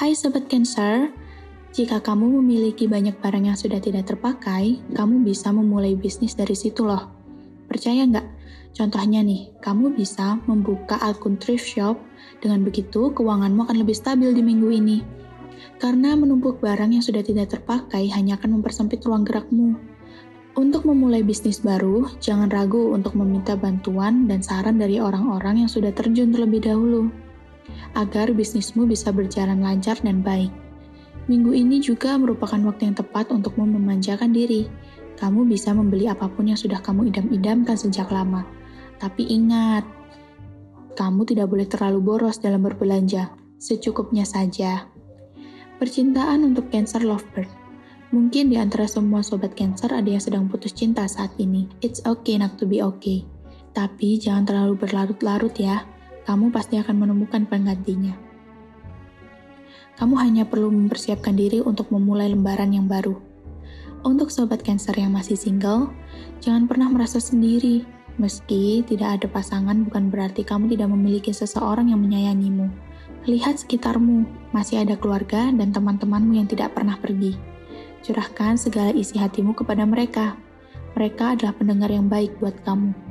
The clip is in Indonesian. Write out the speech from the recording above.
Hai Sobat Cancer, jika kamu memiliki banyak barang yang sudah tidak terpakai, kamu bisa memulai bisnis dari situ loh. Percaya nggak? Contohnya nih, kamu bisa membuka akun thrift shop, dengan begitu keuanganmu akan lebih stabil di minggu ini. Karena menumpuk barang yang sudah tidak terpakai hanya akan mempersempit ruang gerakmu. Untuk memulai bisnis baru, jangan ragu untuk meminta bantuan dan saran dari orang-orang yang sudah terjun terlebih dahulu agar bisnismu bisa berjalan lancar dan baik. Minggu ini juga merupakan waktu yang tepat untuk memanjakan diri. Kamu bisa membeli apa pun yang sudah kamu idam-idamkan sejak lama. Tapi ingat, kamu tidak boleh terlalu boros dalam berbelanja. Secukupnya saja. Percintaan untuk Cancer Lovebird. Mungkin di antara semua sobat Cancer ada yang sedang putus cinta saat ini. It's okay not to be okay. Tapi jangan terlalu berlarut-larut ya kamu pasti akan menemukan penggantinya. Kamu hanya perlu mempersiapkan diri untuk memulai lembaran yang baru. Untuk sobat Cancer yang masih single, jangan pernah merasa sendiri. Meski tidak ada pasangan bukan berarti kamu tidak memiliki seseorang yang menyayangimu. Lihat sekitarmu, masih ada keluarga dan teman-temanmu yang tidak pernah pergi. Curahkan segala isi hatimu kepada mereka. Mereka adalah pendengar yang baik buat kamu.